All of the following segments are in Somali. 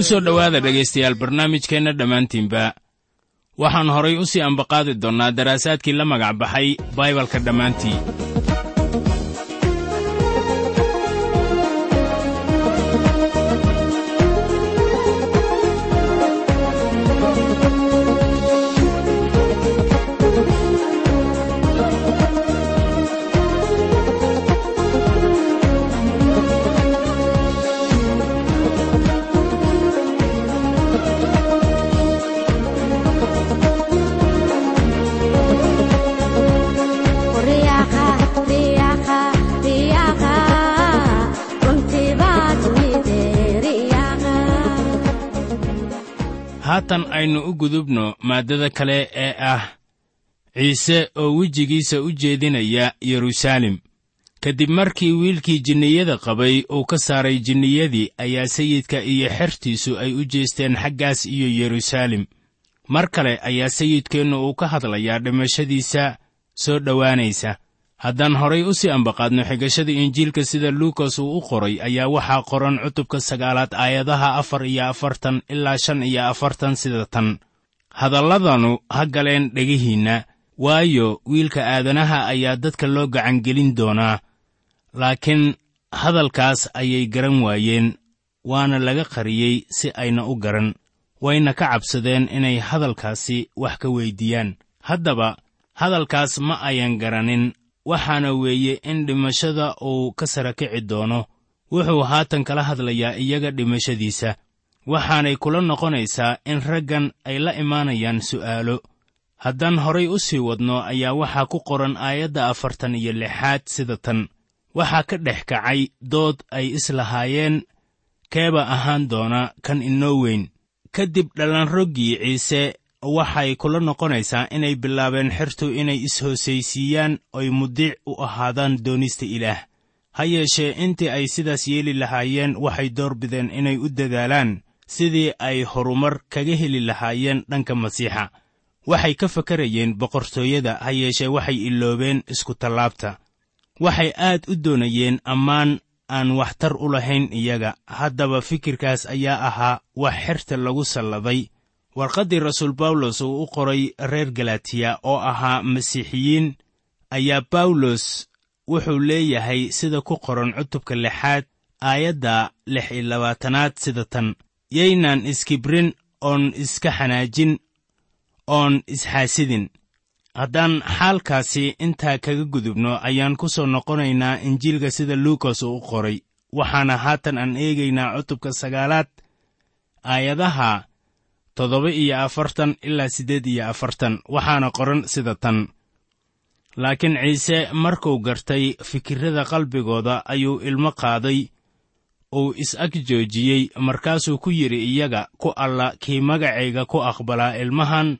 ku soo dhowaada dhegaystayaal barnaamijkeenna dhammaantiinba. Waxaan horay u sii ambaqaadi doonnaa daraasaadkii la magac baxay baibalka dhammaantii haatan aynu u gudubno maaddada kale ee ah ciise oo wejigiisa u jeedinaya yeruusaalem kadib markii wiilkii jinniyada qabay uu ka saaray jinniyadii ayaa sayidka iyo xertiisu ay u jeesteen xaggaas iyo yeruusaalem mar kale ayaa sayidkeennu uu ka hadlayaa dhimashadiisa soo dhowaanaysa haddaan horay u sii ambaqaadno xigashada injiilka sida luukas uu u qoray ayaa waxaa qoran cutubka sagaalaad aayadaha afar iyo afartan ilaa shan iyo afartan sida tan. Hadalladanu ha galeen dhegihiinna waayo wiilka aadanaha ayaa dadka loo gacangelin doonaa. Laakiin hadalkaas ayay garan waayeen waana laga qariyey si ayna u garan. Wayna ka cabsadeen inay hadalkaasi wax ka weyddiiyaan haddaba hadalkaas ma ayan garanin waxaana weeye in dhimashada uu ka sara kici doono. Wuxuu haatan kala hadlayaa iyaga dhimashadiisa. Waxaanay kula noqonaysaa in raggan ay la imaanayaan su'aalo. Haddaan horay u sii wadno ayaa waxaa ku qoran aayadda afartan iyo lixaad sida tan. Waxaa ka dhex kacay dood ay islahaayeen keeba ahaan doona kan inoo weyn. Ka dib dhallanroggii ciise waxay kula noqonaysaa inay bilaabeen xertu inay is-hoosaysiiyaan oy mudiic u ahaadaan doonista ilaah. Ha yeeshee intii ay sidaas yeeli lahaayeen waxay door bideen inay u dadaalaan sidii ay horumar kaga heli lahaayeen dhanka masiixa. Waxay ka fakarayeen boqortooyada ha yeeshee waxay iloobeen iskutallaabta waxay aad u doonayeen ammaan aan waxtar u lahayn iyaga. Haddaba fikirkaas ayaa ahaa wax xerta lagu salladay warqaddii rasuul bawlos uu u qoray reer galatiya oo ahaa masiixiyiin ayaa bawlos wuxuu leeyahay sida ku qoran cutubka lixaad aayadda lix iyo labaatanaad sida tan yaynaan iskibrin oon iska xanaajin oon isxaasidin. Haddaan xaalkaasi intaa kaga gudubno ayaan ku soo noqonaynaa injiilka sida luukas uu u qoray waxaana haatan aan eegaynaa cutubka sagaalaad aayadaha toddoba iyo afartan ilaa siddeed iyo afartan waxaana qoran sida tan. Laakiin ciise markuu gartay fikirrada qalbigooda ayuu ilmo qaaday uu is-ag joojiyey markaasuu ku yidhi iyaga ku alla kii magacayga ku aqbalaa ilmahan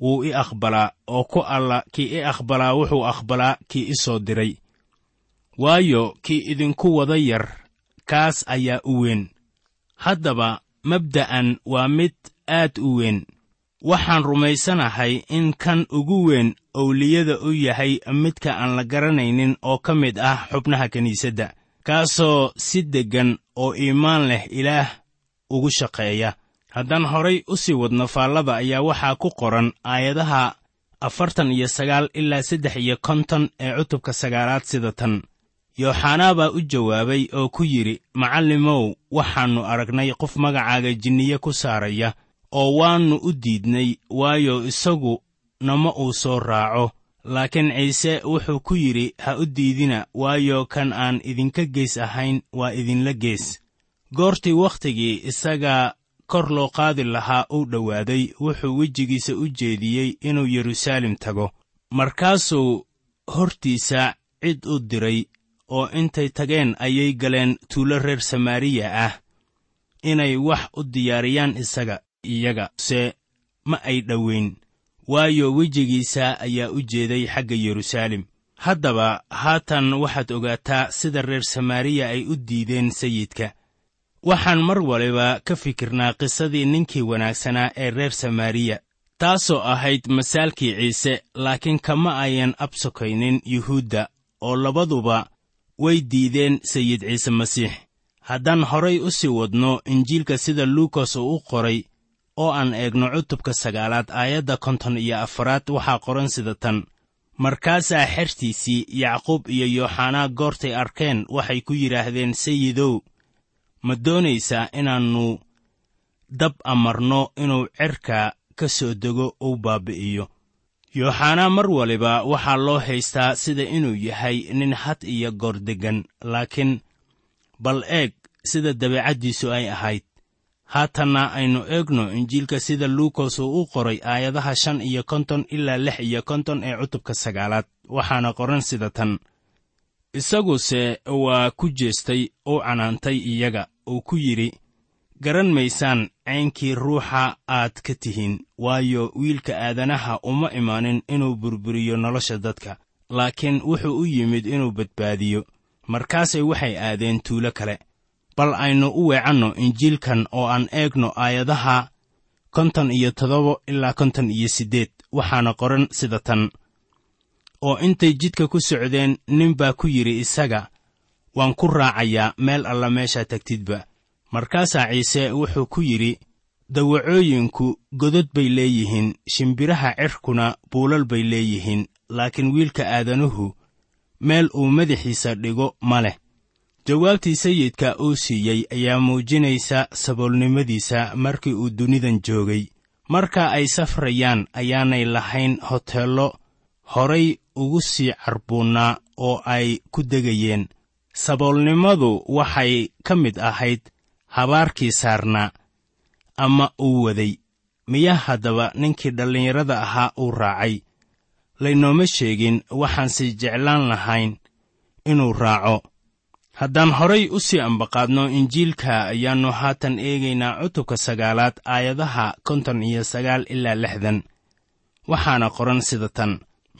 wuu i aqbalaa oo ku alla kii i aqbalaa wuxuu aqbalaa kii i soo diray. Waayo kii idinku wada yar kaas ayaa u weyn. Haddaba mabda'an waa mid aad u weyn. Waxaan rumaysanahay in kan ugu weyn owliyada u yahay midka aan la garanaynin oo ka mid ah xubnaha kiniisadda kaasoo si deggan oo iimaan leh ilaah ugu shaqeeya. Haddaan horay u sii wadno faallada ayaa waxaa ku qoran aayadaha afartan iyo sagaal ilaa saddex iyo konton ee cutubka sagaalaad sida tan. Yooxanaa baa u jawaabay oo ku yidhi macallimow waxaannu aragnay qof magacaaga jinniye ku saaraya oo waannu u diidnay waayo isagu nama uu soo raaco. Laakiin ciise wuxuu ku yidhi ha u diidina waayo kan aan idinka gees ahayn waa idinla gees. Goortii wakhtigii isaga kor loo qaadi lahaa uu dhowaaday wuxuu wejigiisa u jeediyey inuu yeruusaalem tago. Markaasuu hortiisa cid u diray oo intay tageen ayay galeen tuulo reer samaariya ah inay wax u diyaariyaan isaga iyaga se ma ay dhoweyn waayo wejigiisa ayaa u jeeday xagga yeruusaalem haddaba haatan waxaad ogaataa sida reer samaariya ay u diideen sayidka. Waxaan mar waliba ka fikirnaa qisadii ninkii wanaagsanaa ee reer samaariya. Taasoo ahayd masaalkii ciise laakiin kama ayan absokaynin yuhuudda oo labaduba way diideen sayid ciise masiix. Haddaan horay u sii wadno injiilka sida luukas uu u qoray oo aan eegno cutubka sagaalaad aayadda konton iyo afaraad waxaa qoran sida tan. Markaasaa xertiisii yacquub iyo yooxanaa goortay arkeen waxay ku yidhaahdeen sayidow ma doonaysaa inaannu dab amarno inuu cerka ka soo dego uu baabbi'iyo yooxanaa mar waliba waxaa loo haystaa sida inuu yahay nin had iyo goor deggan laakiin bal eeg sida dabeecaddiisu ay ahayd haatanna aynu eegno injiilka sida luukas uu u qoray aayadaha shan iyo konton ilaa lix iyo konton ee cutubka sagaalaad waxaana qoran sida tan. Isaguse waa ku jeestay oo canaantay iyaga uu ku yidhi garan maysaan caynkii ruuxa aad ka tihiin waayo wiilka aadanaha uma imaanin inuu burburiyo nolosha dadka laakiin wuxuu u yimid inuu badbaadiyo. Markaasay waxay aadeen tuulo kale bal aynu u weecanno injiilkan oo aan eegno aayadaha konton iyo toddoba ilaa konton iyo siddeed waxaana qoran sida tan. Oo intay jidka ku socdeen nin baa ku yidhi isaga waan ku raacayaa meel alla meeshaa tagtidba. Markaasaa ciise wuxuu ku yidhi dawacooyinku godod bay leeyihiin shimbiraha cirkuna buulal bay leeyihiin laakiin wiilka aadanuhu meel uu madaxiisa dhigo ma leh jawaabtii sayidka uu siiyey ayaa muujinaysa saboolnimadiisa markii uu dunidan joogay. Marka ay safrayaan ayaanay lahayn hoteello. Horay ugu sii carbuunnaa oo ay ku degayeen. Saboolnimadu waxay ka mid ahayd habaarkii saarnaa ama uu waday. Miyaa haddaba ninkii dhallinyarada ahaa uu raacay. Laynooma sheegin waxaanse jeclaan lahayn inuu raaco haddaan horay u sii ambaqaadno injiilka ayaannu haatan eegaynaa cutubka sagaalaad aayadaha konton iyo sagaal ilaa lixdan. Waxaana qoran sida tan.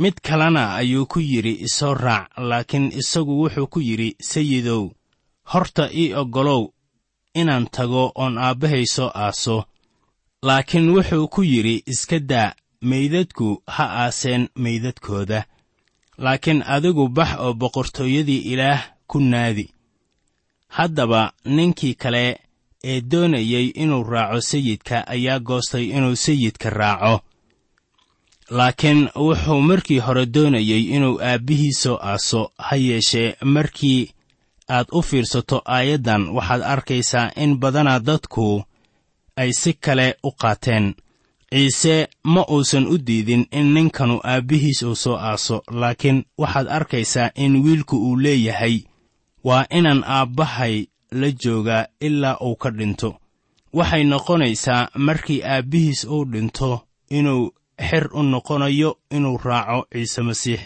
Mid kalena ayuu ku yidhi isoo raac laakiin isagu wuxuu ku yidhi sayidow horta ii oggolow inaan tago oon aabbahay soo aaso. Laakiin wuxuu ku yidhi iska daa meydadku ha aaseen meydadkooda. Laakiin adigu bax oo boqortooyadii ilaah ku naadi. Haddaba ninkii kale ee doonayey inuu raaco sayidka ayaa goostay inuu sayidka raaco. Laakiin wuxuu markii hore doonayey inuu aabbihii soo aaso ha yeeshee markii aad u fiirsato aayaddan waxaad arkaysaa in badanaa dadku ay si kale u qaateen. Ciise ma uusan u diidin in ninkanu aabbihiis uu soo aaso laakiin waxaad arkaysaa in wiilku uu leeyahay waa inaan aabbahay la joogaa ilaa uu ka dhinto. Waxay noqonaysaa markii aabbihiis uu dhinto inuu xer u noqonayo inuu raaco ciise masiix.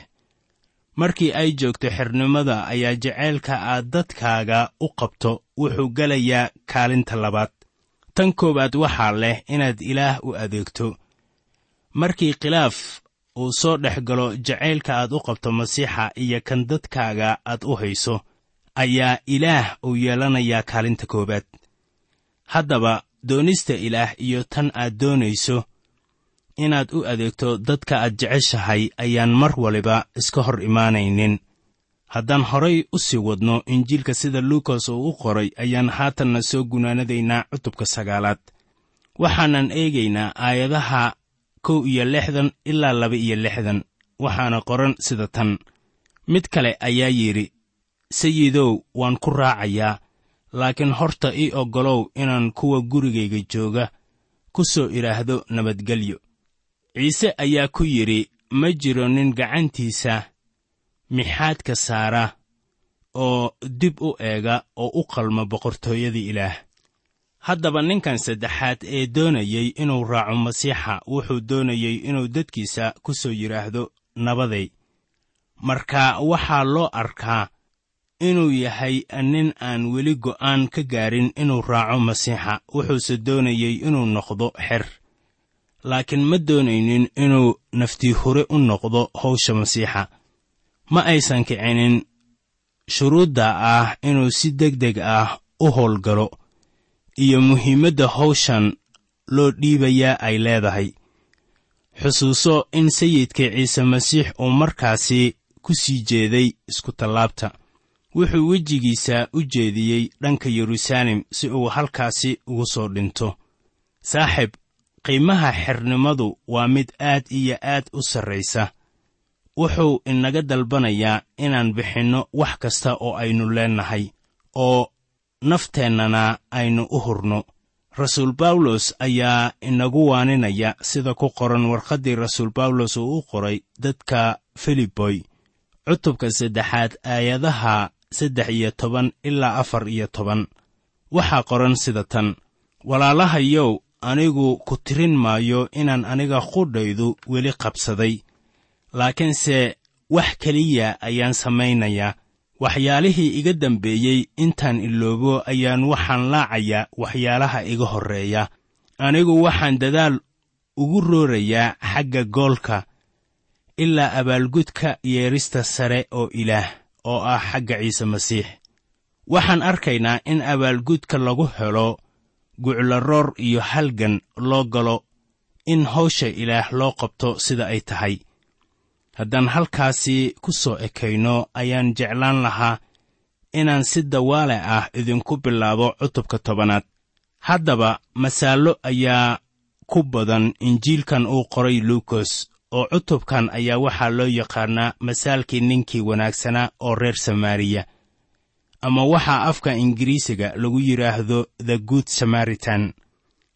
Markii ay joogto xernimada ayaa jaceylka aad dadkaaga u qabto wuxuu gelayaa kaalinta labaad. Tan koowaad waxaa leh inaad ilaah u adeegto. Markii khilaaf uu soo dhex galo jacaylka aad u qabto masiixa iyo kan dadkaaga aad u hayso ayaa ilaah uu yeelanayaa kaalinta koowaad. Haddaba doonista ilaah iyo tan aad doonayso inaad u adeegto dadka aad jeceshahay ayaan mar waliba iska hor imaanaynin. Haddaan horay u sii wadno injiilka sida luukas uu u qoray ayaan haatanna soo gunaanadaynaa cutubka sagaalaad. Waxaanan eegaynaa aayadaha kow iyo lixdan ilaa laba iyo lixdan waxaana qoran sida tan. Mid kale ayaa yidhi sayidow waan ku raacayaa. Laakiin horta ii oggolow inaan kuwa gurigayga jooga ku soo idhaahdo nabadgelyo. Ciise ayaa ku yidhi ma jiro nin gacantiisa mixaadka saara oo dib u eega oo u qalma boqortooyadii ilaah. Haddaba ninkan saddexaad ee doonayey inuu raaco masiixa wuxuu doonayey inuu dadkiisa ku soo yidhaahdo nabaday. Marka waxaa loo arkaa inuu yahay nin aan weli go'aan ka gaarin inuu raaco masiixa wuxuuse doonayey inuu noqdo xer. Laakiin ma doonaynin inuu naftii hore u noqdo hawsha masiixa. Ma aysan kicinin shuruudda ah inuu si deg deg ah u howlgalo iyo muhiimadda hawshan loo dhiibayaa ay leedahay. Xusuuso in sayidka ciise masiix uu markaasi ku sii jeeday iskutallaabta wuxuu wejigiisa u jeediyey dhanka yeruusaalem si uu halkaasi ugu soo dhinto. Saaxib qiimaha xernimadu waa mid aad iyo aad u sarraysa. Wuxuu inaga dalbanayaa inaan bixinno wax kasta oo aynu leennahay oo nafteennana aynu u hurno. Rasuul bawlos ayaa inagu waaninaya sida ku qoran warqaddii rasuul bawlos uu u qoray dadka filiboy cutubka saddexaad aayadaha saddex iyo toban ilaa afar iyo toban. Waxaa qoran sida tan walaalahayow anigu ku tirin maayo inaan aniga qudhaydu weli qabsaday. Laakiinse wax keliya ayaan samaynayaa waxyaalihii iga dambeeyey intaan iloobo ayaan waxaan laacayaa waxyaalaha iga horreeya. Anigu waxaan dadaal ugu roorayaa xagga goolka ilaa abaalgudka yeerista sare oo ilaah oo ah xagga ciise masiix. Waxaan arkaynaa in abaalgudka lagu helo guclaroor iyo halgan loo galo in hawsha ilaah loo qabto sida ay tahay. Haddaan halkaasi ku soo ekayno ayaan jeclaan lahaa inaan si dawaale ah idinku bilaabo cutubka tobanaad. Haddaba masaallo ayaa ku badan injiilkan uu qoray luukos oo cutubkan ayaa waxaa loo yaqaannaa masaalkii ninkii wanaagsanaa oo reer samaariya ama waxaa afka ingiriisiga lagu yidhaahdo the good samaritan.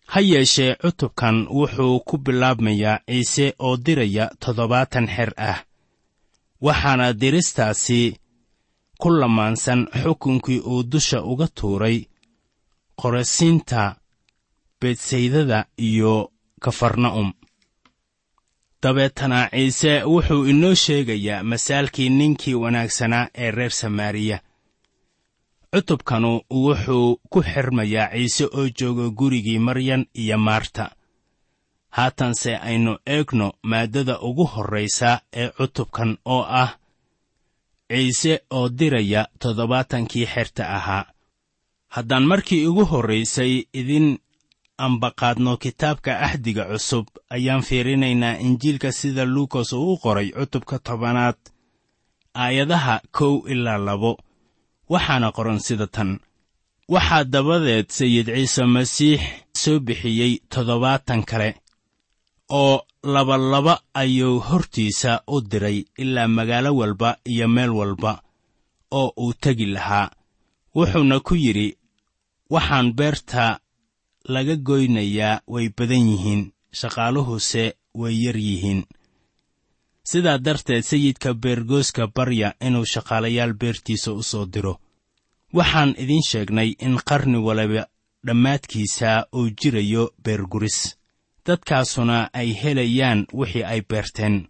Ha yeeshee cutubkan wuxuu ku bilaabmayaa ciise oo diraya toddobaatan xer ah waxaana diristaasi ku lamaansan xukunkii uu dusha uga tuuray qorasiinta beedsaydada iyo kafarna'um dabeetana ciise wuxuu inoo sheegayaa masaalkii ninkii wanaagsanaa ee reer samaariya. Cutubkanu wuxuu ku xirmayaa ciise oo jooga gurigii maryan iyo maarta. Haatanse aynu eegno maaddada ugu horraysa ee cutubkan oo ah ciise oo diraya toddobaatankii xerta ahaa. Haddaan markii ugu horraysay idin ambaqaadno kitaabka axdiga cusub. Ayaan fiirinaynaa injiilka sida luukas uu u qoray cutubka tobanaad aayadaha kow ilaa labo. Waxaana qoran sida tan. Waxaa dabadeed sayid ciise masiix soo bixiyey toddobaatan kale oo labalaba ayuu hortiisa u diray ilaa magaalo walba iyo meel walba oo uu tegi lahaa. Wuxuuna ku yidhi waxaan beerta laga goynayaa way badan yihiin shaqaaluhuse way yar yihiin. Sidaa darteed sayidka beergooska barya inuu shaqaalayaal beertiisa u soo diro. Waxaan idiin sheegnay in qarni waliba dhammaadkiisa uu jirayo beerguris. Dadkaasuna ay helayaan wixii ay beerteen.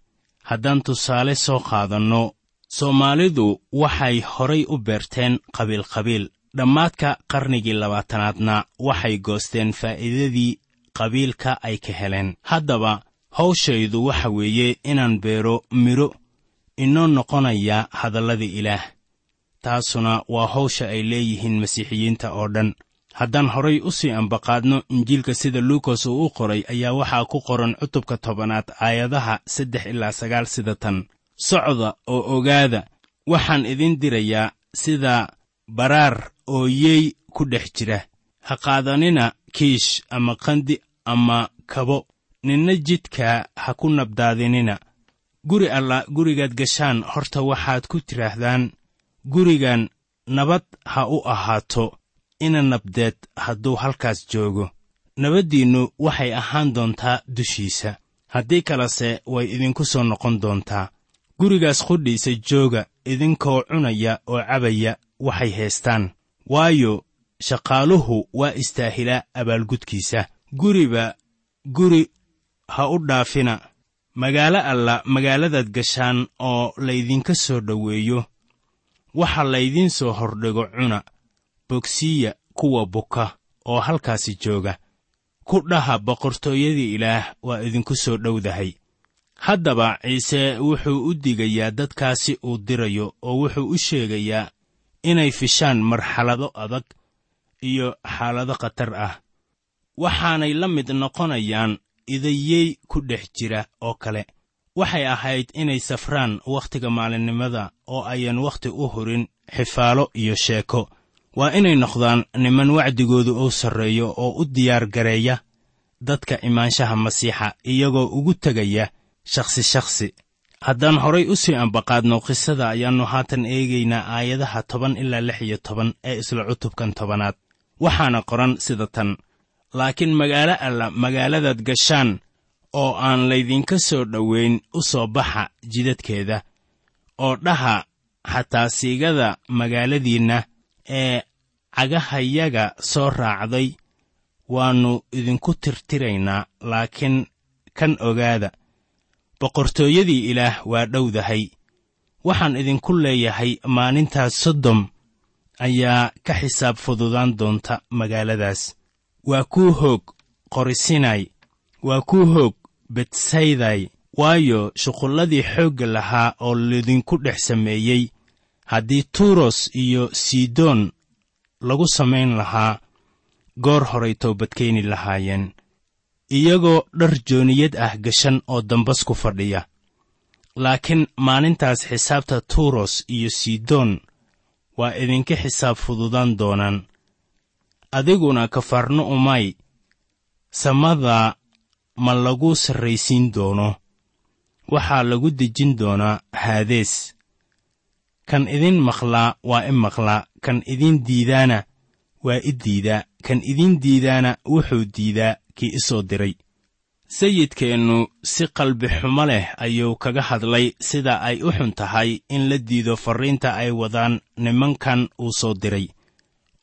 Haddaan tusaale soo qaadanno soomaalidu waxay horay u beerteen qabiilqabiil dhammaadka qarnigii labaatanaadna waxay goosteen faa'iidadii qabiilka ay ka heleen. Haddaba hawshaydu waxa weeye inaan beero midho inoo noqonaya hadalladii ilaah. Taasuna waa hawsha ay leeyihiin masiixiyiinta oo dhan. Haddaan horay u sii ambaqaadno injiilka sida luukas uu u qoray ayaa waxaa ku qoran cutubka tobanaad aayadaha saddex ilaa sagaal sida tan. Socda oo ogaada waxaan idin dirayaa sida baraar oo yeey ku dhex jira. Ha qaadanina kiish ama qandi ama kabo. Ninna jidka ha ku nabdaadinina. Guri alla gurigaad gashaan horta waxaad ku tidhaahdaan gurigan nabad ha u ahaato ina nabdeed hadduu halkaas joogo. Nabaddiinnu waxay ahaan doontaa dushiisa. Haddii kalese way idinku soo noqon doontaa. Gurigaas qudhiisa jooga idinkoo cunaya oo cabaya waxay haystaan waayo shaqaaluhu waa istaahilaa abaalgudkiisa. Guriba guri ha u dhaafina. Magaalo alla magaaladaad gashaan oo laydinka soo dhoweeyo. Waxa laydiin soo hordhigo cuna. Bogsiya kuwa buka oo halkaasi jooga. Ku dhaha boqortooyadii ilaah waa idinku soo dhowdahay. Haddaba ciise wuxuu u digayaa dadkaasi uu dirayo oo wuxuu u sheegayaa inay fishaan marxalado adag iyo xaalado khatar ah. Waxaanay la mid noqonayaan idayey ku dhex jira oo kale. Waxay ahayd inay safraan wakhtiga maalinimada oo ayan wakhti u hurin xifaalo iyo sheeko. Waa inay noqdaan niman wacdigoodu uu sarreeyo oo u diyaar gareeya dadka imaanshaha masiixa iyagoo ugu tegaya shakhsi shakhsi haddaan horay u sii ambaqaadno qisada ayaannu haatan eegaynaa aayadaha toban ilaa lix iyo toban ee isla cutubkan tobanaad. Waxaana qoran sida tan. Laakiin magaalo alla magaaladaad gashaan oo aan laydinka soo dhowayn u soo baxa jidadkeeda oo dhaha xataa siigada magaaladiinna ee cagahayaga soo raacday waannu idinku tirtiraynaa laakiin kan ogaada boqortooyadii ilaah waa dhowdahay. Waxaan idinku leeyahay maalintaas sodom ayaa ka xisaab fududaan doonta magaaladaas. Waa kuu hoog qorisinay waa kuu hoog betsayday waayo shuqulladii xoogga lahaa oo lidinku dhex sameeyey. Haddii tuuros iyo sidoon lagu samayn lahaa goor horay toobadkeeni lahaayeen iyagoo dhar jooniyad ah gashan oo dambas ku fadhiya. Laakiin maalintaas xisaabta tuuros iyo sidoon waa idinka xisaab fududaan doonaan. Adiguna kafarno umay samada ma lagu sarraysiin doono. Waxaa lagu dejin doonaa haadees kan idin maqlaa waa i maqlaa kan idin diidaana waa i diidaa kan idin diidaana wuxuu diidaa kii i soo diray. Sayidkeennu si qalbi xumo leh ayuu kaga hadlay sida ay u xun tahay in la diido farriinta ay wadaan nimankan uu soo diray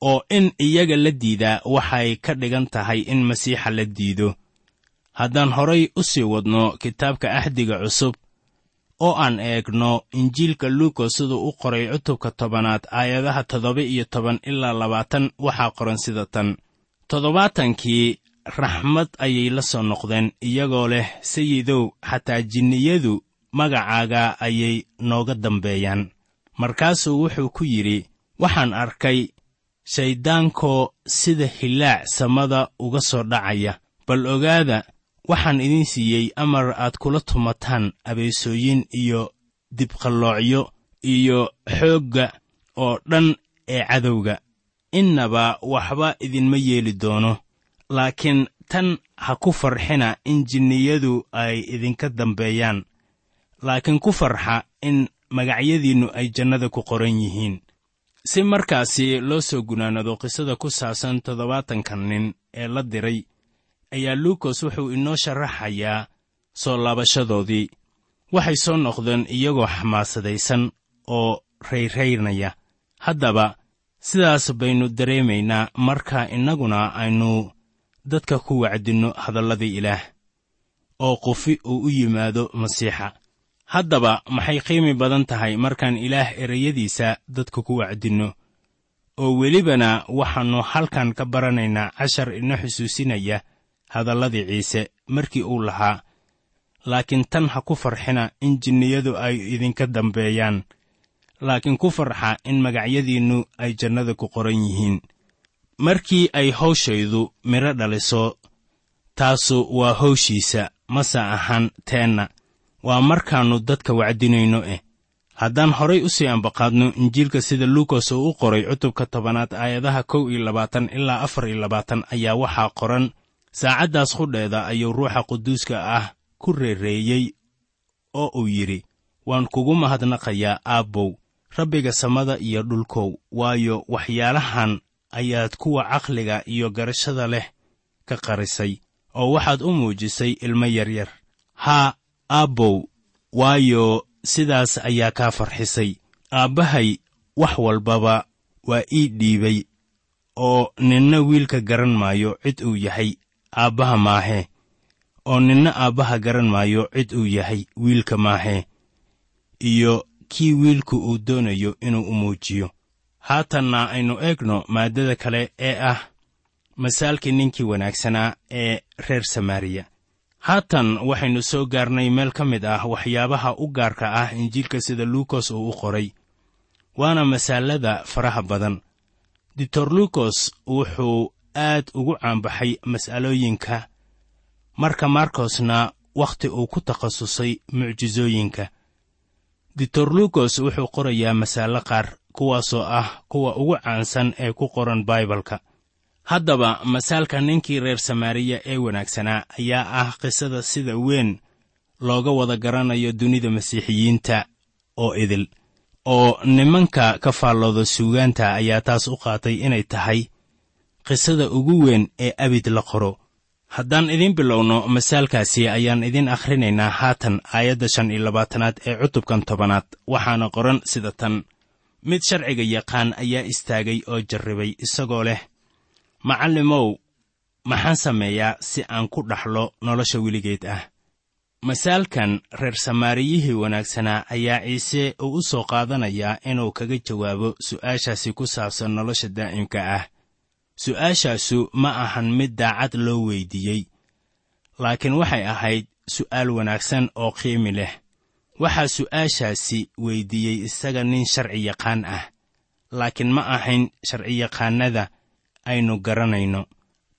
oo in iyaga la diidaa waxay ka dhigan tahay in masiixa la diido. Haddaan horay u sii wadno kitaabka axdiga cusub oo aan eegno injiilka luukos siduu u qoray cutubka tobanaad aayadaha toddoba iyo toban ilaa labaatan waxaa qoran sida tan. Toddobaatankii raxmad ayay la soo noqdeen iyagoo leh sayidow xataa jinniyadu magacaaga ayay nooga dambeeyaan. Markaasuu wuxuu ku yidhi waxaan arkay shayddaankoo sida hilaac samada uga soo dhacaya. Bal ogaada waxaan idin siiyey amar aad kula tumataan abeesooyin iyo dibqalloocyo iyo xoogga oo dhan ee cadowga. Innaba waxba idinma yeeli doono laakiin tan ha ku farxina in jinniyadu ay idinka dambeeyaan. Laakiin ku farxa in magacyadiinnu ay jannada ku qoran yihiin. Si markaasi loo soo gunaanado qisada ku saabsan toddobaatanka nin ee la diray ayaa luukos wuxuu inoo sharaxayaa soo laabashadoodii. Waxay soo noqdeen iyagoo xamaasadaysan oo rayraynaya. Haddaba sidaas baynu dareemaynaa marka innaguna aynu dadka ku wacdinno hadalladii ilaah oo qofi uu u yimaado masiixa. Haddaba maxay qiimi badan tahay markaan ilaah ereyadiisa dadka ku wacdinno oo welibana waxaannu halkan ka baranaynaa cashar ina xusuusinaya hadalladii ciise markii uu lahaa. Laakiin tan ha ku farxina in jinniyadu ay idinka dambeeyaan. Laakiin ku farxa in magacyadiinnu ay jannada ku qoran yihiin markii ay hawshaydu midho dhaliso taasu waa hawshiisa mase ahan teenna. Waa markaannu dadka wacdinayno eh. Haddaan horay u sii ambaqaadno injiilka sida luukas uu u qoray cutubka tobanaad aayadaha kow iyo labaatan ilaa afar iyo labaatan ayaa waxaa qoran saacaddaas qudheeda ayuu ruuxa quduuska ah ku reereeyey oo uu yidhi waan kugu mahadnaqayaa aabbow rabbiga samada iyo dhulkow waayo waxyaalahan ayaad kuwa caqliga iyo garashada leh ka qarisay oo waxaad u muujisay ilmo yaryar. Haa aabbow waayo sidaas ayaa kaa farxisay. Aabbahay wax walbaba waa ii dhiibay oo ninna wiilka garan maayo cid uu yahay aabbaha maahee oo ninna aabbaha garan maayo cid uu yahay wiilka maahee iyo kii wiilku uu doonayo inuu u muujiyo haatanna aynu eegno maaddada kale ee ah masaalkii ninkii wanaagsanaa ee reer samaariya. Haatan waxaynu soo gaarnay meel ka mid ah waxyaabaha u gaarka ah injiilka sida luukos uu u qoray waana masaalada faraha badan. Ditor luukos wuxuu aad ugu caanbaxay mas'alooyinka marka markosna wakhti uu ku takhasusay mucjisooyinka ditor luukos wuxuu qorayaa masaalo qaar kuwaasoo ah kuwa ugu caansan ee ku qoran baibalka. Haddaba masaalka ninkii reer samaariya ee wanaagsanaa ayaa ah qisada sida weyn looga wada garanayo dunida masiixiyiinta oo idil oo nimanka ka faallooda suugaanta ayaa taas u qaatay inay tahay qisada ugu weyn ee abid la qoro. Haddaan idiin bilowno masaalkaasi ayaan idiin akhrinaynaa haatan aayadda shan iyo labaatanaad ee cutubkan tobanaad waxaana qoran sida tan mid sharciga yaqaan ayaa istaagay oo jarribay isagoo leh macallimow maxaan sameeyaa si aan ku dhaxlo nolosha weligeed ah. Masaalkan reer samaariyihii wanaagsanaa ayaa ciise uu u soo qaadanayaa inuu kaga jawaabo su'aashaasi ku saabsan nolosha daa'imka ah. Su'aashaasu ma ahan mid daacad loo weyddiiyey laakiin waxay ahayd su'aal wanaagsan oo qiimi leh waxaa su'aashaasi weyddiiyey isaga nin sharci yaqaan ah. Laakiin ma ahayn sharciyaqaannada aynu garanayno.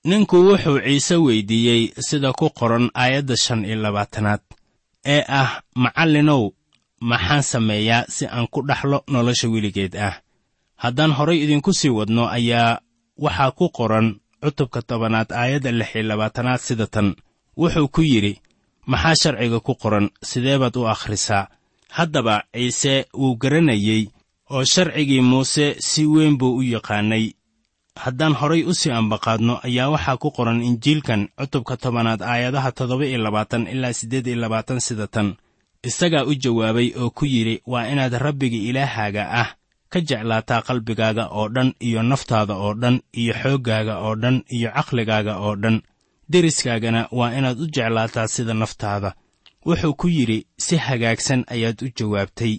Ninku wuxuu ciise weyddiiyey sida ku qoran aayadda shan iyo labaatanaad ee ah macallinow maxaan sameeyaa si aan ku dhaxlo nolosha weligeed ah. Haddaan horay idinku sii wadno ayaa waxaa ku qoran cutubka tobanaad aayadda lix iyo labaatanaad sida tan wuxuu ku yidhi maxaa sharciga ku qoran sidee baad u akhrisaa? Haddaba ciise wuu garanayey oo sharcigii muuse si weyn buu u yaqaannay haddaan horay u sii ambaqaadno ayaa waxaa ku qoran injiilkan cutubka tobanaad aayadaha toddoba iyo labaatan ilaa siddeed iyo labaatan sida tan. Isagaa u jawaabay oo ku yidhi waa inaad rabbiga ilaahaaga ah ka jeclaataa qalbigaaga oo dhan iyo naftaada oo dhan iyo xooggaaga oo dhan iyo caqligaaga oo dhan deriskaagana waa inaad u jeclaataa sida naftaada. Wuxuu ku yidhi si hagaagsan ayaad u jawaabtay.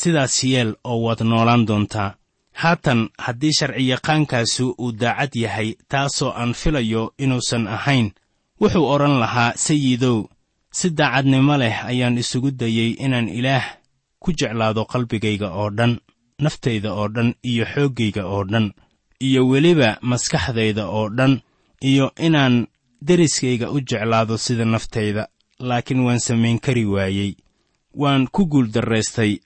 Sidaas yeel oo waad noolaan doontaa. Haatan haddii sharciyaqaankaasu uu daacad yahay taasoo aan filayo inuusan ahayn wuxuu odhan lahaa sayidow si daacadnimo leh ayaan isugu dayey inaan ilaah ku jeclaado qalbigayga oo dhan naftayda oo dhan iyo xooggayga oo dhan iyo weliba maskaxdayda oo dhan iyo inaan deriskayga u jeclaado sida naftayda laakiin waan samayn kari waayey. Waan ku guuldarraystay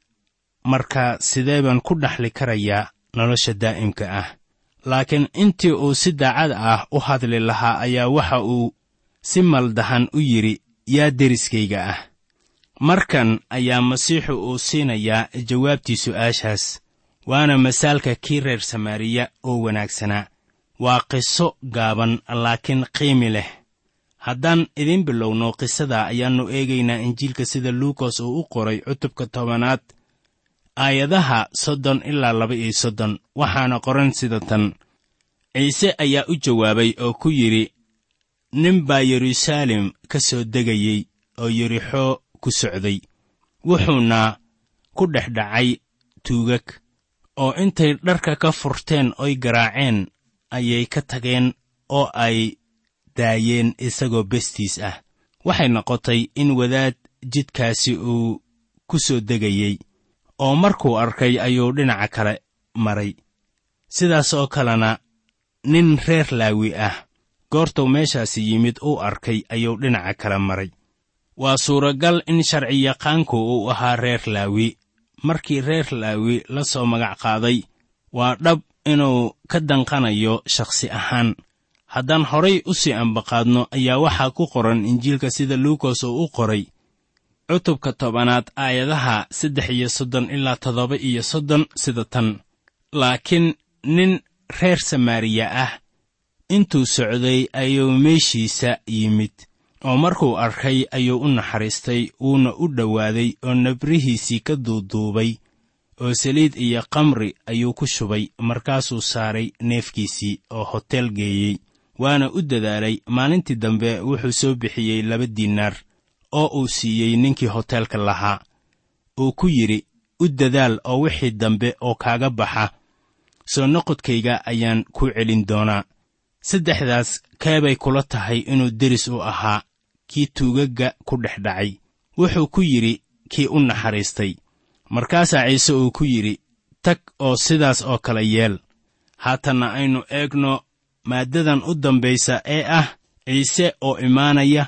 marka sidee baan ku dhaxli karayaa nolosha daa'imka ah. Laakiin intii uu si daacad ah u hadli lahaa ayaa waxa uu si maldahan u yidhi yaa deriskayga ah. Markan ayaa masiixu uu siinayaa jawaabtii su'aashaas waana masaalka kii reer samaariya oo wanaagsanaa waa qiso gaaban laakiin qiimi leh. Haddaan idiin bilowno qisada ayaannu eegaynaa injiilka sida luukos uu u qoray cutubka tobanaad aayadaha soddon ilaa laba iyo soddon. Waxaana qoran sida tan. Ciise ayaa u jawaabay oo ku yidhi nin baa yeruusaalem ka soo degayey oo yerixoo ku socday. Wuxuuna ku dhex dhacay tuugag oo intay dharka ka furteen oy garaaceen ayay ka tageen oo ay daayeen isagoo bestiis ah. Waxay noqotay in wadaad jidkaasi uu ku soo degayey oo markuu arkay ayuu dhinaca kale maray. Sidaas oo kalena nin reer laawi ah goortuu meeshaasi yimid uu arkay ayuu dhinaca kale maray. Waa suuragal in sharciyaqaanku uu ahaa reer laawi. Markii reer laawi la soo magac qaaday waa dhab inuu ka danqanayo shakhsi ahaan. Haddaan horay u sii ambaqaadno ayaa waxaa ku qoran injiilka sida luukos uu u qoray. Cutubka tobanaad aayadaha saddex iyo soddon ilaa toddoba iyo soddon sida tan. Laakiin nin reer samaariya ah intuu socday ayuu meeshiisa yimid oo markuu arkay ayuu u naxariistay wuuna u dhowaaday oo nabrihiisii ka duuduubay oo saliid iyo kamri ayuu ku shubay markaasuu saaray neefkiisii oo hoteel geeyey. Waana u dadaalay maalintii dambe wuxuu soo bixiyey laba diinaar oo uu siiyey ninkii hoteelka lahaa. Uu ku yidhi u dadaal oo wixii dambe oo kaaga baxa soo noqodkayga ayaan ku celin doonaa. Saddexdaas keebay kula tahay inuu deris u ahaa kii tuugagga ku dhex dhacay. Wuxuu ku yidhi kii u naxariistay markaasaa ciise uu ku yidhi tag oo sidaas oo kale yeel. Haatanna aynu eegno maaddadan u dambaysa ee ah ciise oo imaanaya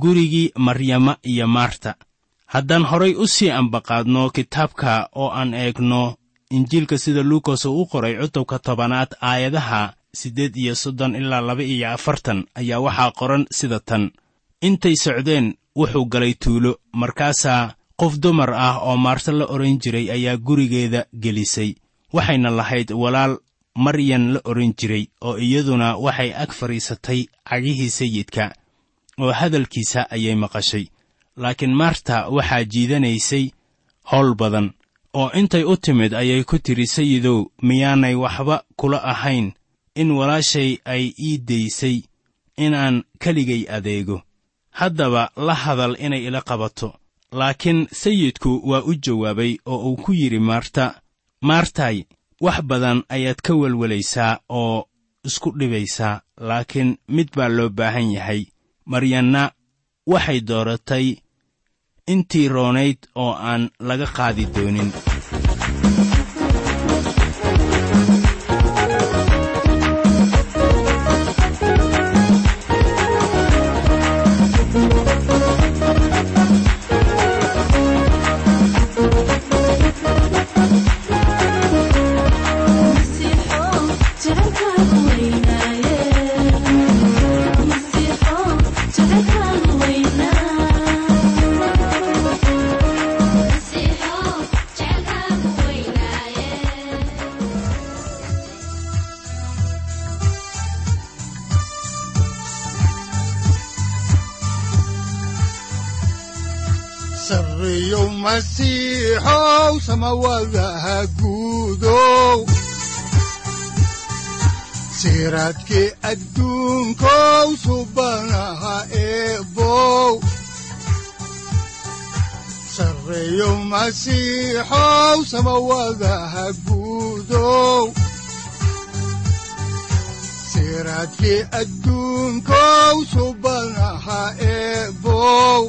gurigii maryama iyo maarta. Haddaan horay u sii ambaqaadno kitaabka oo aan eegno injiilka sida luukas uu u qoray cutubka tobanaad aayadaha siddeed iyo soddon ilaa laba iyo afartan ayaa waxaa qoran sida tan. Intay socdeen wuxuu galay tuulo. Markaasaa qof dumar ah oo maarta la odhan jiray ayaa gurigeeda gelisay. Waxayna lahayd walaal maryan la odhan jiray oo iyaduna waxay ag fadhiisatay cagihii sayidka oo hadalkiisa ayay maqashay. Laakiin maarta waxaa jiidanaysay howl badan oo intay u timid ayay ku tidhi sayidow miyaanay waxba kula ahayn in walaashay ay ii daysay inaan keligay adeego. Haddaba la hadal inay ila qabato laakiin sayidku waa u jawaabay oo uu ku yidhi maarta maartay wax badan ayaad ka welwelaysaa oo isku dhibaysaa laakiin mid baa loo baahan yahay. Maryanna waxay dooratay intii roonayd oo aan laga qaadi doonin masiixow samawadaha guudow siraadkii adduunkow subanaha eebow. Sarreyow masiixow samawadaha guudow siraadkii adduunkow subanaha eebow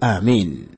aamiin